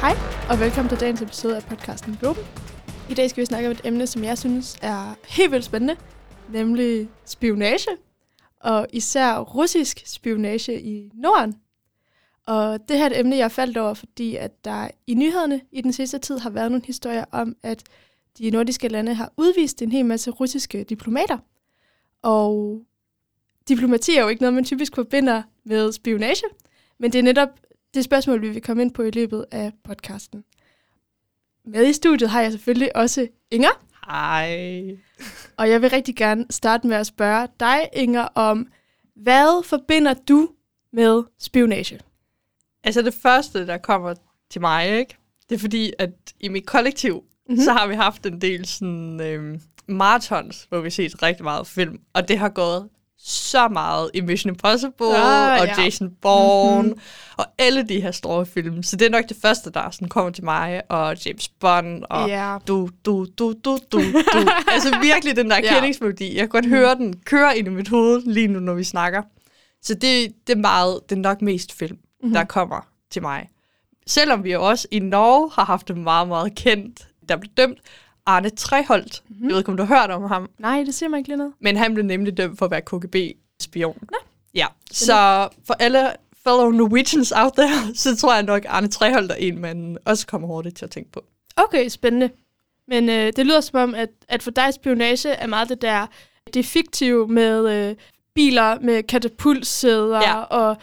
Hej, og velkommen til dagens episode af podcasten Globen. I dag skal vi snakke om et emne, som jeg synes er helt vildt spændende, nemlig spionage, og især russisk spionage i Norden. Og det her er et emne, jeg er faldt over, fordi at der i nyhederne i den sidste tid har været nogle historier om, at de nordiske lande har udvist en hel masse russiske diplomater. Og diplomati er jo ikke noget, man typisk forbinder med spionage, men det er netop det spørgsmål, vi vil komme ind på i løbet af podcasten. Med i studiet har jeg selvfølgelig også Inger. Hej. Og jeg vil rigtig gerne starte med at spørge dig, Inger, om hvad forbinder du med spionage? Altså det første, der kommer til mig, ikke? det er fordi, at i mit kollektiv, mm-hmm. så har vi haft en del sådan, øh, marathons, hvor vi set rigtig meget film, og det har gået så meget i Mission Impossible Ah, og ja. Jason Bourne mm-hmm. og alle de her store film. Så det er nok det første, der sådan kommer til mig, og James Bond og Ja. du, du, du, du, du, du. altså virkelig den der Ja. kendingsmelodi. Jeg kan godt høre den køre ind i mit hoved lige nu, når vi snakker. Så det, det er meget, det er nok mest film, mm-hmm. der kommer til mig. Selvom vi jo også i Norge har haft en meget, meget kendt, der blev dømt, Arne Treholt. Mm-hmm. Jeg ved ikke, om du har hørt om ham, Nej, det siger mig ikke lige noget. men han blev nemlig dømt for at være KGB-spion. Nå. Ja, så for alle fellow Norwegians out there, så tror jeg nok, Arne Treholt er en, man også kommer hurtigt til at tænke på. Okay, spændende. Men øh, det lyder som om, at, at for dig spionage er meget det der, det fiktive med øh, biler med katapultsæder Ja. og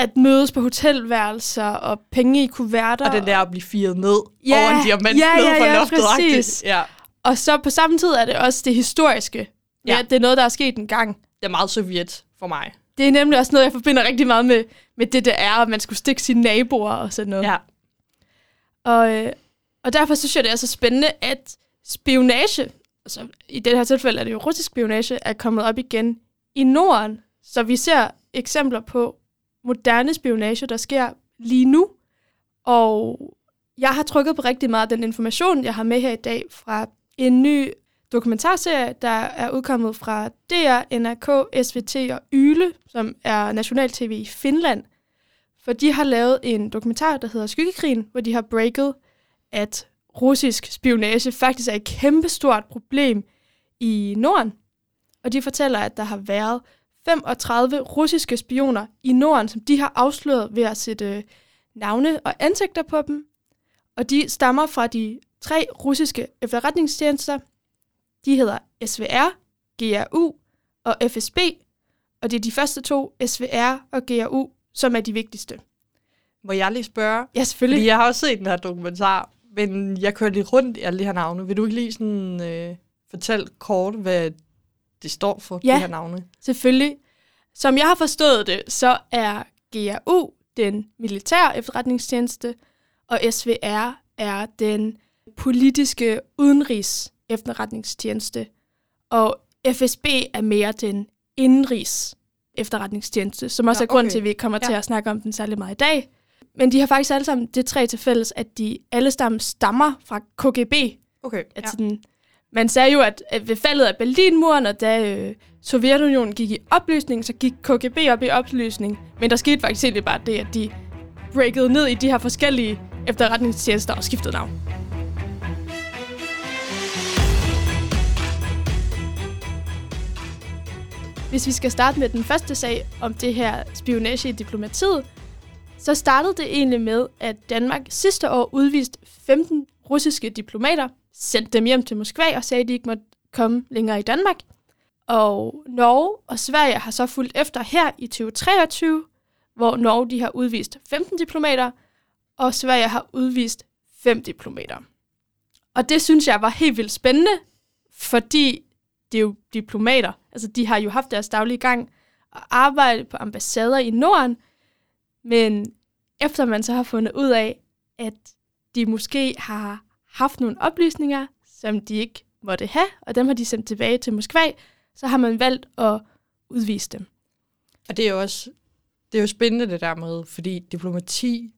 at mødes på hotelværelser og penge i kuverter. Og den der at blive firet ned Ja, over en diamant ja, ja, ja, loftet. præcis. Ja, Og så på samme tid er det også det historiske. Ja. Ja. det er noget, der er sket en gang. det er meget sovjet for mig. Det er nemlig også noget, jeg forbinder rigtig meget med, med det, der er, at man skulle stikke sine naboer og sådan noget. Ja. Og, øh, og derfor synes jeg, det er så spændende, at spionage, altså i det her tilfælde er det jo russisk spionage, er kommet op igen i Norden. Så vi ser eksempler på moderne spionage, der sker lige nu. Og jeg har trykket på rigtig meget af den information, jeg har med her i dag fra en ny dokumentarserie, der er udkommet fra DR, NRK, SVT og Yle, som er national-tv i Finland. For de har lavet en dokumentar, der hedder Skyggekrigen, hvor de har breaket, at russisk spionage faktisk er et kæmpestort problem i Norden. Og de fortæller, at der har været 35 russiske spioner i Norden, som de har afsløret ved at sætte øh, navne og ansigter på dem. Og de stammer fra de tre russiske efterretningstjenester. De hedder SVR, GRU og FSB, og det er de første to, SVR og GRU, som er de vigtigste. Må jeg lige spørge? Ja, selvfølgelig. Fordi jeg har også set den her dokumentar, men jeg kører lige rundt i alle de her navne. Vil du ikke lige sådan, øh, fortælle kort, hvad det står for, Ja. de her navne? Selvfølgelig. Som jeg har forstået det, så er GRU den militære efterretningstjeneste, og SVR er den politiske udenrigs efterretningstjeneste, og FSB er mere den indenrigs efterretningstjeneste, som også Nå, er grunden okay. til, at vi ikke kommer ja. til Ja. at snakke om den særlig meget i dag. Men de har faktisk alle sammen det tre til fælles, at de alle sammen stammer fra KGB, Okay, at ja. sådan, man sagde jo, at, ved faldet af Berlinmuren, og da øh, Sovjetunionen gik i opløsning, så gik KGB op i opløsning. Men der skete faktisk egentlig bare det, at de breakede ned i de her forskellige efterretningstjenester og skiftede navn. Hvis vi skal starte med den første sag om det her spionage i diplomatiet, så startede det egentlig med, at Danmark sidste år udviste 15 russiske diplomater, sendte dem hjem til Moskva og sagde, at de ikke måtte komme længere i Danmark. Og Norge og Sverige har så fulgt efter her i 2023, hvor Norge de har udvist 15 diplomater, og Sverige har udvist 5 diplomater. Og det synes jeg var helt vildt spændende, fordi det er jo diplomater. Altså, de har jo haft deres daglige gang og arbejde på ambassader i Norden, men efter man så har fundet ud af, at de måske har haft nogle oplysninger, som de ikke måtte have, og dem har de sendt tilbage til Moskva, så har man valgt at udvise dem. Og det er jo også det er jo spændende det der med, fordi diplomati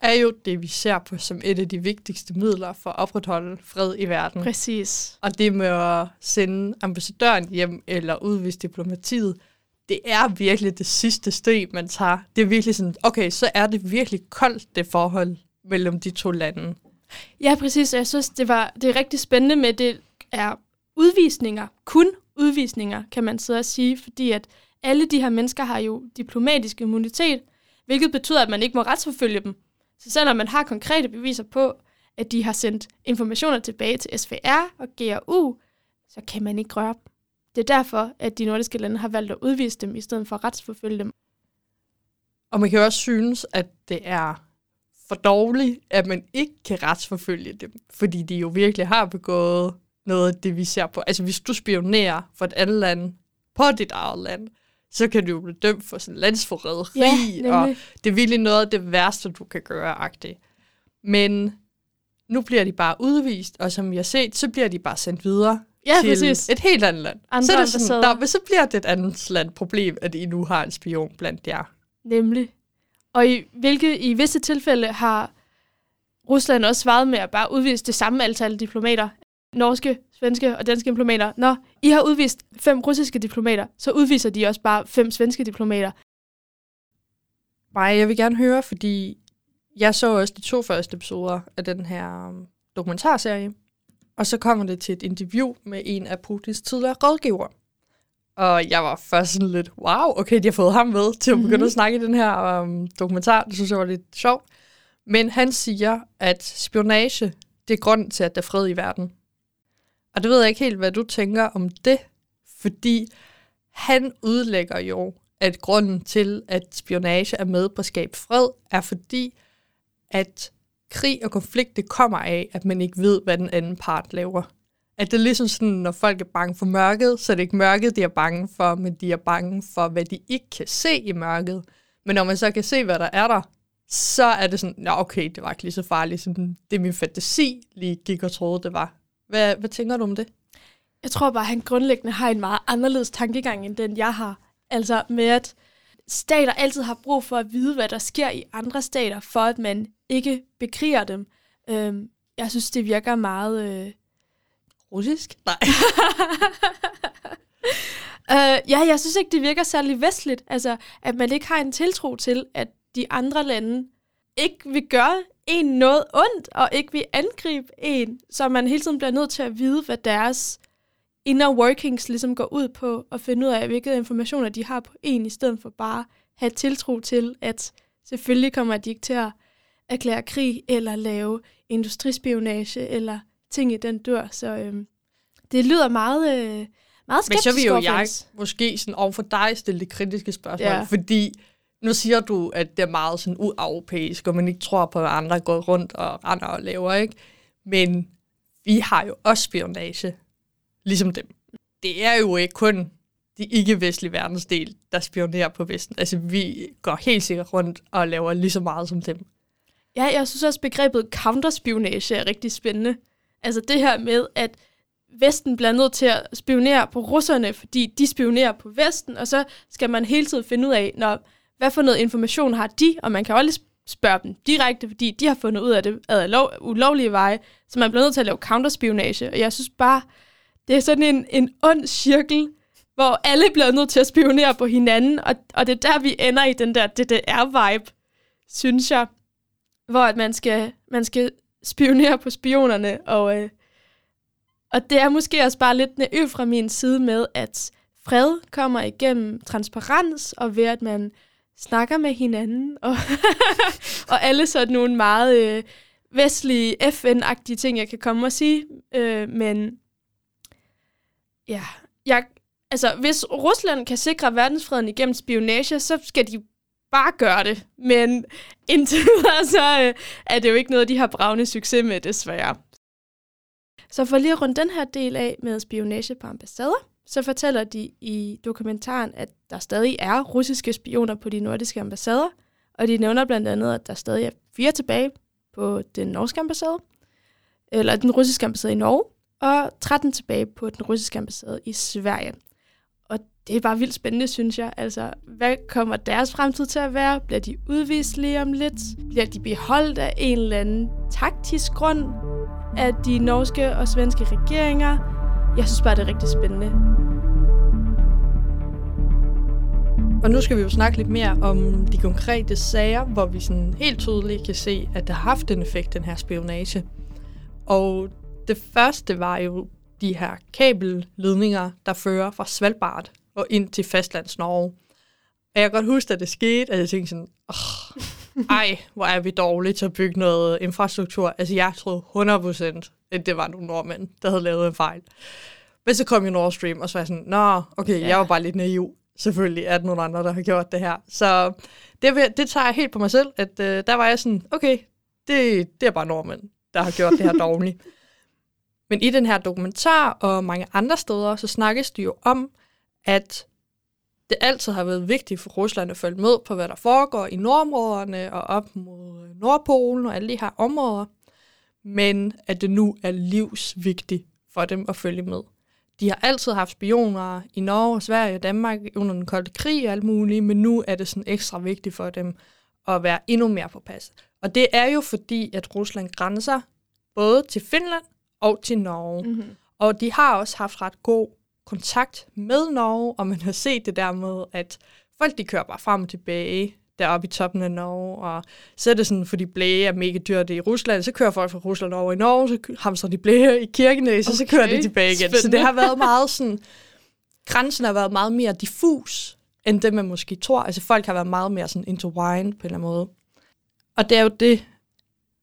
er jo det, vi ser på som et af de vigtigste midler for at opretholde fred i verden. Præcis. Og det med at sende ambassadøren hjem eller udvise diplomatiet, det er virkelig det sidste steg, man tager. Det er virkelig sådan, okay, så er det virkelig koldt, det forhold mellem de to lande. Ja, præcis. Jeg synes, det, var, det er rigtig spændende med, det er udvisninger. Kun udvisninger, kan man så sige, fordi at alle de her mennesker har jo diplomatisk immunitet, hvilket betyder, at man ikke må retsforfølge dem. Så selvom man har konkrete beviser på, at de har sendt informationer tilbage til SVR og GRU, så kan man ikke røre dem. Det er derfor, at de nordiske lande har valgt at udvise dem, i stedet for at retsforfølge dem. Og man kan jo også synes, at det er for dårligt, at man ikke kan retsforfølge dem, fordi de jo virkelig har begået noget af det, vi ser på. Altså, hvis du spionerer for et andet land på dit eget land, så kan du jo blive dømt for sådan landsforræderi, Ja, og det er virkelig noget af det værste, du kan gøre, agtigt. Men nu bliver de bare udvist, og som vi har set, så bliver de bare sendt videre Ja, til præcis. et helt andet land. Andre så, er det sådan, men så bliver det et andet land problem, at I nu har en spion blandt jer. Nemlig. Og i, hvilke, i visse tilfælde har Rusland også svaret med at bare udvise det samme antal diplomater. Norske, svenske og danske diplomater. Når I har udvist fem russiske diplomater, så udviser de også bare fem svenske diplomater. Nej, jeg vil gerne høre, fordi jeg så også de to første episoder af den her um, dokumentarserie, og så kommer det til et interview med en af Putins tidligere rådgiver. Og jeg var først sådan lidt, wow, okay, de har fået ham med til at begynde Mhm. at snakke i den her um, dokumentar. Det synes jeg var lidt sjovt. Men han siger, at spionage, det er grund til, at der er fred i verden. Og det ved jeg ikke helt, hvad du tænker om det, fordi han udlægger jo, at grunden til, at spionage er med på at skabe fred, er fordi, at krig og konflikt, det kommer af, at man ikke ved, hvad den anden part laver. At det er ligesom sådan, når folk er bange for mørket, så er det ikke mørket, de er bange for, men de er bange for, hvad de ikke kan se i mørket. Men når man så kan se, hvad der er der, så er det sådan, nå okay, det var ikke lige så farligt, som det min fantasi lige gik og troede, det var. Hvad, hvad tænker du om det? Jeg tror bare, at han grundlæggende har en meget anderledes tankegang, end den jeg har. Altså med, at stater altid har brug for at vide, hvad der sker i andre stater, for at man ikke bekriger dem. Øhm, jeg synes, det virker meget... Øh, Russisk? Nej. Øh, ja, jeg synes ikke, det virker særlig vestligt. Altså, at man ikke har en tiltro til, at de andre lande ikke vil gøre en noget ondt, og ikke vil angribe en, så man hele tiden bliver nødt til at vide, hvad deres inner workings ligesom går ud på, og finde ud af, hvilke informationer de har på en, i stedet for bare have tiltro til, at selvfølgelig kommer de ikke til at erklære krig, eller lave industrispionage, eller ting i den dør. Så øhm, det lyder meget, øh, meget Men skeptisk så vil jo overfor jeg måske sådan over for dig stille det kritiske spørgsmål, Ja. ja. fordi nu siger du, at det er meget sådan ueuropæisk, og man ikke tror på, hvad andre går rundt og render og laver, ikke? Men vi har jo også spionage, ligesom dem. Det er jo ikke kun de ikke-vestlige verdensdel, der spionerer på Vesten. Altså, vi går helt sikkert rundt og laver lige så meget som dem. Ja, jeg synes også, begrebet counterspionage er rigtig spændende. Altså det her med, at Vesten bliver nødt til at spionere på russerne, fordi de spionerer på Vesten, og så skal man hele tiden finde ud af, når, hvad for noget information har de, og man kan jo aldrig spørge dem direkte, fordi de har fundet ud af det ad lov, ulovlige veje, så man bliver nødt til at lave counterspionage. Og jeg synes bare, det er sådan en, en ond cirkel, hvor alle bliver nødt til at spionere på hinanden, og, og det er der, vi ender i den der DDR-vibe, synes jeg. Hvor at man skal, man skal spionere på spionerne, og, øh, og det er måske også bare lidt naivt fra min side med, at fred kommer igennem transparens, og ved at man snakker med hinanden, og, og alle sådan nogle meget øh, vestlige, FN-agtige ting, jeg kan komme og sige, øh, men ja, jeg, altså hvis Rusland kan sikre verdensfreden igennem spionage, så skal de bare gør det. Men indtil videre, så øh, er det jo ikke noget, de har bravende succes med, desværre. Så for lige at runde den her del af med spionage på ambassader, så fortæller de i dokumentaren, at der stadig er russiske spioner på de nordiske ambassader, og de nævner blandt andet, at der stadig er fire tilbage på den norske ambassade, eller den russiske ambassade i Norge, og 13 tilbage på den russiske ambassade i Sverige. Det er bare vildt spændende, synes jeg. Altså, hvad kommer deres fremtid til at være? Bliver de udvist lige om lidt? Bliver de beholdt af en eller anden taktisk grund af de norske og svenske regeringer? Jeg synes bare, det er rigtig spændende. Og nu skal vi jo snakke lidt mere om de konkrete sager, hvor vi sådan helt tydeligt kan se, at det har haft en effekt, den her spionage. Og det første var jo de her kabelledninger, der fører fra Svalbard og ind til fastlands Norge. Og jeg kan godt huske, at det skete, at jeg tænkte sådan, oh, ej, hvor er vi dårlige til at bygge noget infrastruktur. Altså jeg troede 100%, at det var nogle nordmænd, der havde lavet en fejl. Men så kom jo Nord Stream, og så var jeg sådan, nå, okay, ja. jeg var bare lidt naiv. Selvfølgelig er der nogle andre, der har gjort det her. Så det, det tager jeg helt på mig selv, at øh, der var jeg sådan, okay, det, det er bare nordmænd, der har gjort det her dårligt. Men i den her dokumentar og mange andre steder, så snakkes det jo om, at det altid har været vigtigt for Rusland at følge med på, hvad der foregår i nordområderne og op mod Nordpolen og alle de her områder, men at det nu er livsvigtigt for dem at følge med. De har altid haft spioner i Norge, Sverige og Danmark under den kolde krig og alt muligt, men nu er det sådan ekstra vigtigt for dem at være endnu mere på pas. Og det er jo fordi, at Rusland grænser både til Finland og til Norge. Mm-hmm. Og de har også haft ret god kontakt med Norge, og man har set det der med, at folk de kører bare frem og tilbage deroppe i toppen af Norge, og så er det sådan, fordi blæge er mega dyrt i Rusland, så kører folk fra Rusland over i Norge, så hamstrer de blæge i Kirkenes, okay. og så kører de tilbage igen. Spændende. Så det har været meget sådan, grænsen har været meget mere diffus, end det man måske tror. Altså folk har været meget mere sådan intertwined på en eller anden måde. Og det er jo det,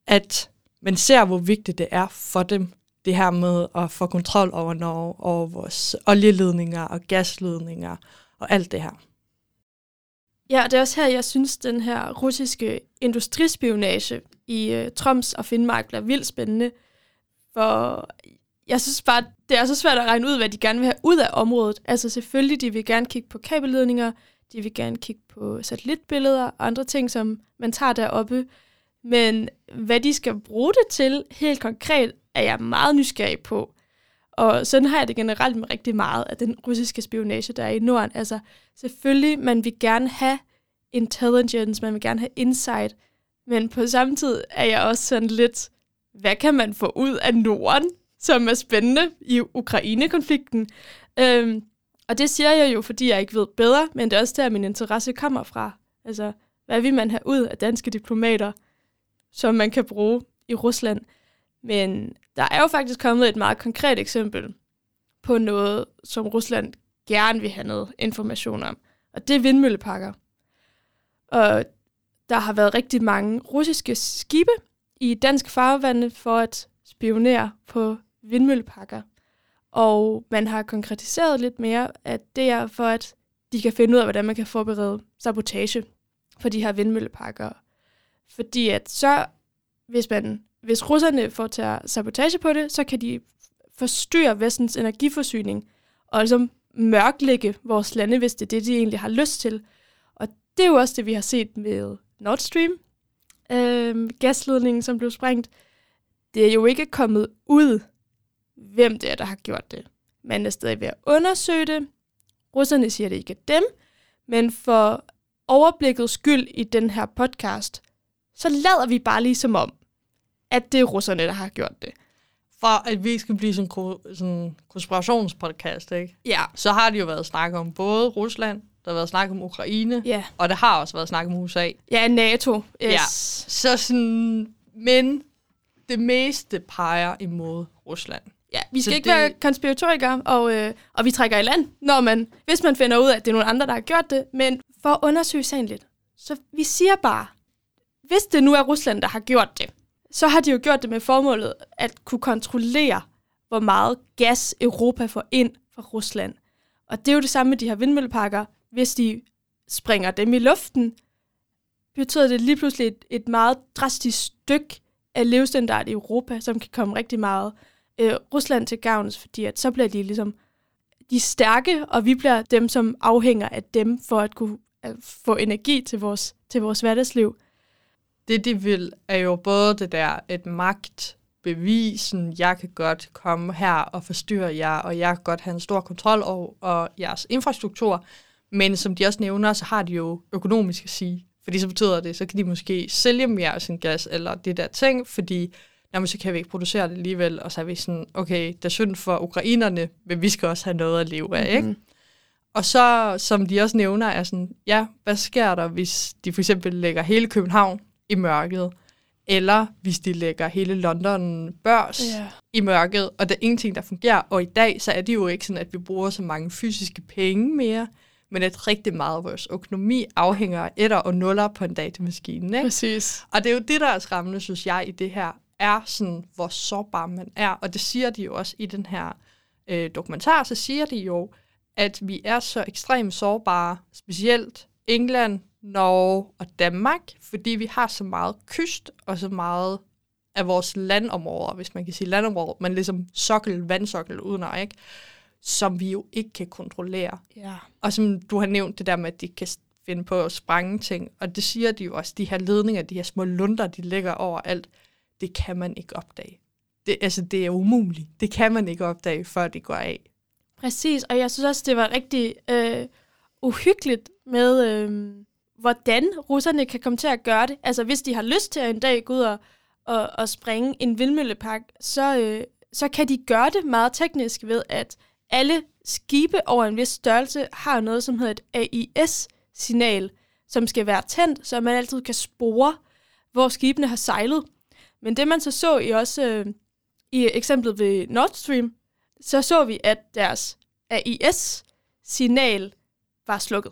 at man ser, hvor vigtigt det er for dem, det her med at få kontrol over Norge og vores olieledninger og gasledninger og alt det her. Ja, det er også her, jeg synes, den her russiske industrispionage i uh, Troms og Finnmark bliver vildt spændende. For jeg synes bare, det er så svært at regne ud, hvad de gerne vil have ud af området. Altså selvfølgelig, de vil gerne kigge på kabelledninger, de vil gerne kigge på satellitbilleder og andre ting, som man tager deroppe. Men hvad de skal bruge det til helt konkret, er jeg meget nysgerrig på. Og sådan har jeg det generelt med rigtig meget af den russiske spionage, der er i Norden. Altså selvfølgelig, man vil gerne have intelligence, man vil gerne have insight, men på samme tid er jeg også sådan lidt, hvad kan man få ud af Norden, som er spændende i Ukraine-konflikten? Øhm, og det siger jeg jo, fordi jeg ikke ved bedre, men det er også der, min interesse kommer fra. Altså, hvad vil man have ud af danske diplomater, som man kan bruge i Rusland? Men der er jo faktisk kommet et meget konkret eksempel på noget, som Rusland gerne vil have noget information om. Og det er vindmøllepakker. Og der har været rigtig mange russiske skibe i dansk farvande for at spionere på vindmøllepakker. Og man har konkretiseret lidt mere, at det er for, at de kan finde ud af, hvordan man kan forberede sabotage for de her vindmøllepakker. Fordi at så, hvis man hvis russerne får til sabotage på det, så kan de forstyrre vestens energiforsyning og ligesom mørklægge vores lande, hvis det er det, de egentlig har lyst til. Og det er jo også det, vi har set med Nord Stream, øh, gasledningen, som blev sprængt. Det er jo ikke kommet ud, hvem det er, der har gjort det. Man er stadig ved at undersøge det. Russerne siger, det ikke er dem, men for overblikket skyld i den her podcast, så lader vi bare lige som om, at det er russerne, der har gjort det. For at vi skal blive sådan en konspirationspodcast, ikke? Ja. Så har det jo været snak om både Rusland, der har været snak om Ukraine, ja. og der har også været snak om USA. Ja, NATO. Yes. Ja. Så sådan, men det meste peger imod Rusland. Ja, vi skal så ikke det... være konspiratorikere, og, øh, og vi trækker i land, når man, hvis man finder ud af, at det er nogle andre, der har gjort det. Men for at undersøge sagen lidt, så vi siger bare, hvis det nu er Rusland, der har gjort det, så har de jo gjort det med formålet at kunne kontrollere, hvor meget gas Europa får ind fra Rusland. Og det er jo det samme med de her vindmølleparker. Hvis de springer dem i luften, betyder det lige pludselig et, et meget drastisk stykke af levestandard i Europa, som kan komme rigtig meget øh, Rusland til gavn, fordi at så bliver de ligesom de stærke, og vi bliver dem, som afhænger af dem for at kunne at få energi til vores, til vores hverdagsliv det, de vil, er jo både det der et magtbevisen, jeg kan godt komme her og forstyrre jer, og jeg kan godt have en stor kontrol over og jeres infrastruktur, men som de også nævner, så har de jo økonomisk at sige. Fordi så betyder det, så kan de måske sælge mere af sin gas, eller det der ting, fordi jamen, så kan vi ikke producere det alligevel, og så er vi sådan, okay, det er synd for ukrainerne, men vi skal også have noget at leve af, mm-hmm. ikke? Og så, som de også nævner, er sådan, ja, hvad sker der, hvis de for eksempel lægger hele København i mørket? Eller hvis de lægger hele London børs Ja. i mørket, og der er ingenting, der fungerer. Og i dag, så er det jo ikke sådan, at vi bruger så mange fysiske penge mere, men at rigtig meget af vores økonomi afhænger af etter og nuller på en datamaskine. Ikke? Præcis. Og det er jo det, der er skræmmende, synes jeg, i det her, er sådan, hvor sårbar man er. Og det siger de jo også i den her øh, dokumentar, så siger de jo, at vi er så ekstremt sårbare, specielt England, Norge og Danmark, fordi vi har så meget kyst og så meget af vores landområder, hvis man kan sige landområder, men ligesom sokkel, vandsokkel udenom, ikke? som vi jo ikke kan kontrollere. Ja. Og som du har nævnt det der med, at de kan finde på at sprænge ting, og det siger de jo også, de her ledninger, de her små lunder, de ligger overalt, det kan man ikke opdage. Det, altså, det er umuligt. Det kan man ikke opdage, før det går af. Præcis, og jeg synes også, det var rigtig øh, uhyggeligt med, øh, hvordan russerne kan komme til at gøre det. Altså, hvis de har lyst til at en dag gå ud og, og, og springe en vindmøllepark, så, øh, så kan de gøre det meget teknisk ved, at alle skibe over en vis størrelse har noget, som hedder et AIS-signal, som skal være tændt, så man altid kan spore, hvor skibene har sejlet. Men det man så så i også øh, i eksemplet ved Nord Stream, så så vi, at deres AIS-signal var slukket.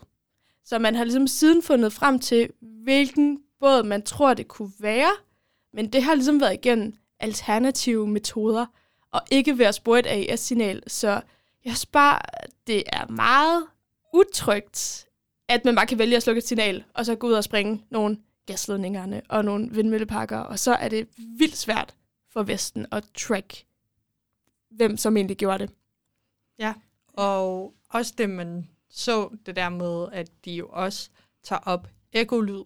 Så man har ligesom siden fundet frem til, hvilken båd man tror, det kunne være, men det har ligesom været igennem alternative metoder, og ikke ved at spore et AIS-signal. Så jeg synes det er meget utrygt, at man bare kan vælge at slukke et signal, og så gå ud og springe nogle gasledningerne og nogle vindmølleparker, og så er det vildt svært for Vesten at track, hvem som egentlig gjorde det. Ja, og også det, man så det der med, at de jo også tager op ekolyd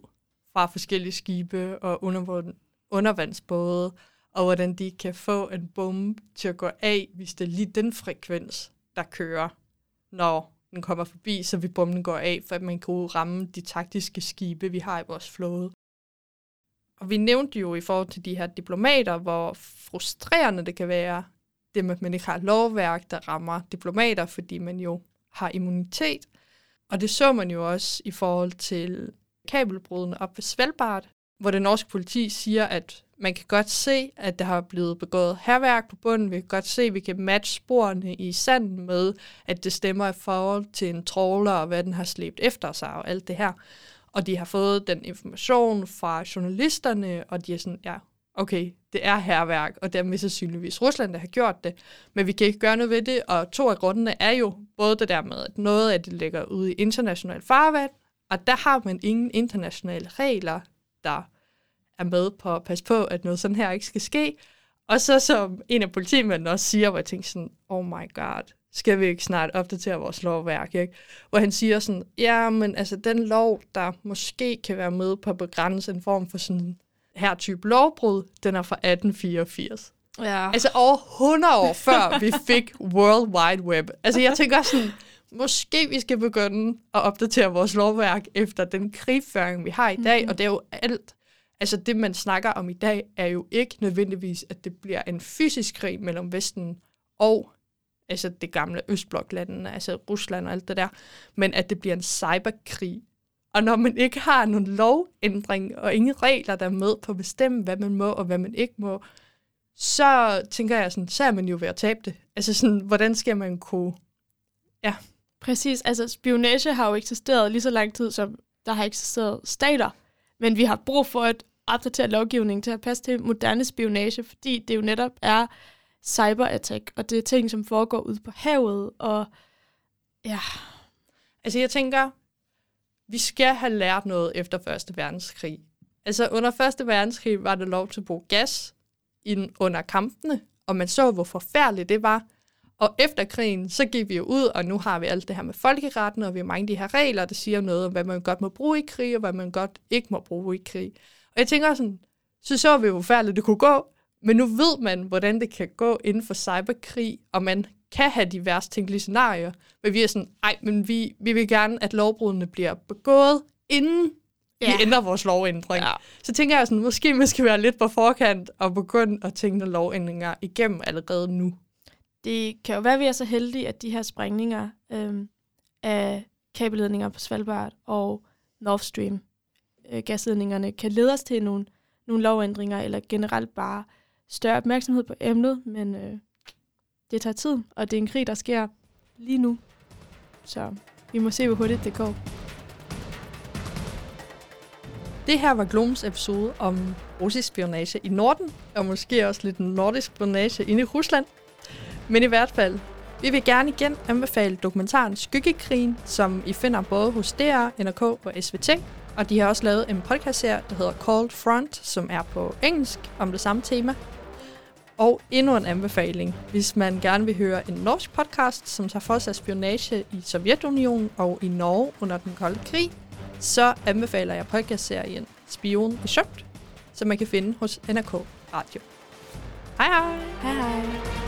fra forskellige skibe og undervand, undervandsbåde, og hvordan de kan få en bombe til at gå af, hvis det er lige den frekvens, der kører, når den kommer forbi, så vi bomben går af, for at man kan ramme de taktiske skibe, vi har i vores flåde. Og vi nævnte jo i forhold til de her diplomater, hvor frustrerende det kan være, det med, at man ikke har lovværk, der rammer diplomater, fordi man jo har immunitet. Og det så man jo også i forhold til kabelbrudene op ved Svalbard, hvor det norske politi siger, at man kan godt se, at der har blevet begået herværk på bunden. Vi kan godt se, at vi kan matche sporene i sanden med, at det stemmer i forhold til en trawler, og hvad den har slæbt efter sig, og alt det her. Og de har fået den information fra journalisterne, og de er sådan, ja, okay, det er herværk, og det er mest sandsynligvis Rusland, der har gjort det, men vi kan ikke gøre noget ved det, og to af grundene er jo både det der med, at noget af det ligger ude i international farvand, og der har man ingen internationale regler, der er med på at passe på, at noget sådan her ikke skal ske. Og så som en af politimændene også siger, hvor jeg tænker sådan, oh my god, skal vi ikke snart opdatere vores lovværk, ikke? Hvor han siger sådan, ja, men altså den lov, der måske kan være med på at begrænse en form for sådan her type lovbrud, den er fra 1884. Ja. Altså over 100 år før vi fik World Wide Web. Altså jeg tænker sådan, måske vi skal begynde at opdatere vores lovværk efter den krigføring, vi har i dag, mm-hmm. og det er jo alt. Altså det, man snakker om i dag, er jo ikke nødvendigvis, at det bliver en fysisk krig mellem Vesten og altså det gamle Østbloklandene, altså Rusland og alt det der, men at det bliver en cyberkrig. Og når man ikke har nogen lovændring og ingen regler, der er med på at bestemme, hvad man må og hvad man ikke må, så tænker jeg sådan, så er man jo ved at tabe det. Altså sådan, hvordan skal man kunne... Ja. Præcis, altså spionage har jo eksisteret lige så lang tid, som der har eksisteret stater. Men vi har brug for at opdatere lovgivningen til at passe til moderne spionage, fordi det jo netop er cyberattack, og det er ting, som foregår ude på havet, og ja. Altså jeg tænker, vi skal have lært noget efter Første Verdenskrig. Altså under Første Verdenskrig var det lov til at bruge gas in, under kampene, og man så, hvor forfærdeligt det var. Og efter krigen, så gik vi jo ud, og nu har vi alt det her med folkeretten, og vi har mange af de her regler, der siger noget om, hvad man godt må bruge i krig, og hvad man godt ikke må bruge i krig. Og jeg tænker sådan, så så vi, hvor forfærdeligt det kunne gå, men nu ved man, hvordan det kan gå inden for cyberkrig, og man kan have de værst tænkelige scenarier. Men vi er sådan, ej, men vi, vi vil gerne, at lovbrudene bliver begået, inden ja. vi ændrer vores lovændring. Ja. Så tænker jeg sådan, måske vi skal være lidt på forkant og begynde at tænke lovændringer igennem allerede nu. Det kan jo være, at vi er så heldige, at de her sprængninger øh, af kabelledninger på Svalbard og Nord Stream øh, gasledningerne kan lede os til nogle, nogle lovændringer, eller generelt bare større opmærksomhed på emnet, men øh, det tager tid, og det er en krig, der sker lige nu. Så vi må se, hvor hurtigt det går. Det her var Glooms episode om russisk spionage i Norden, og måske også lidt nordisk spionage inde i Rusland. Men i hvert fald, vi vil gerne igen anbefale dokumentaren Skyggekrigen, som I finder både hos DR, NRK og SVT. Og de har også lavet en podcast-serie, der hedder Cold Front, som er på engelsk om det samme tema. Og endnu en anbefaling, hvis man gerne vil høre en norsk podcast, som tager for sig spionage i Sovjetunionen og i Norge under den kolde krig, så anbefaler jeg podcastserien Spion Besøgt, som man kan finde hos NRK Radio. Hej hej! Hej hej!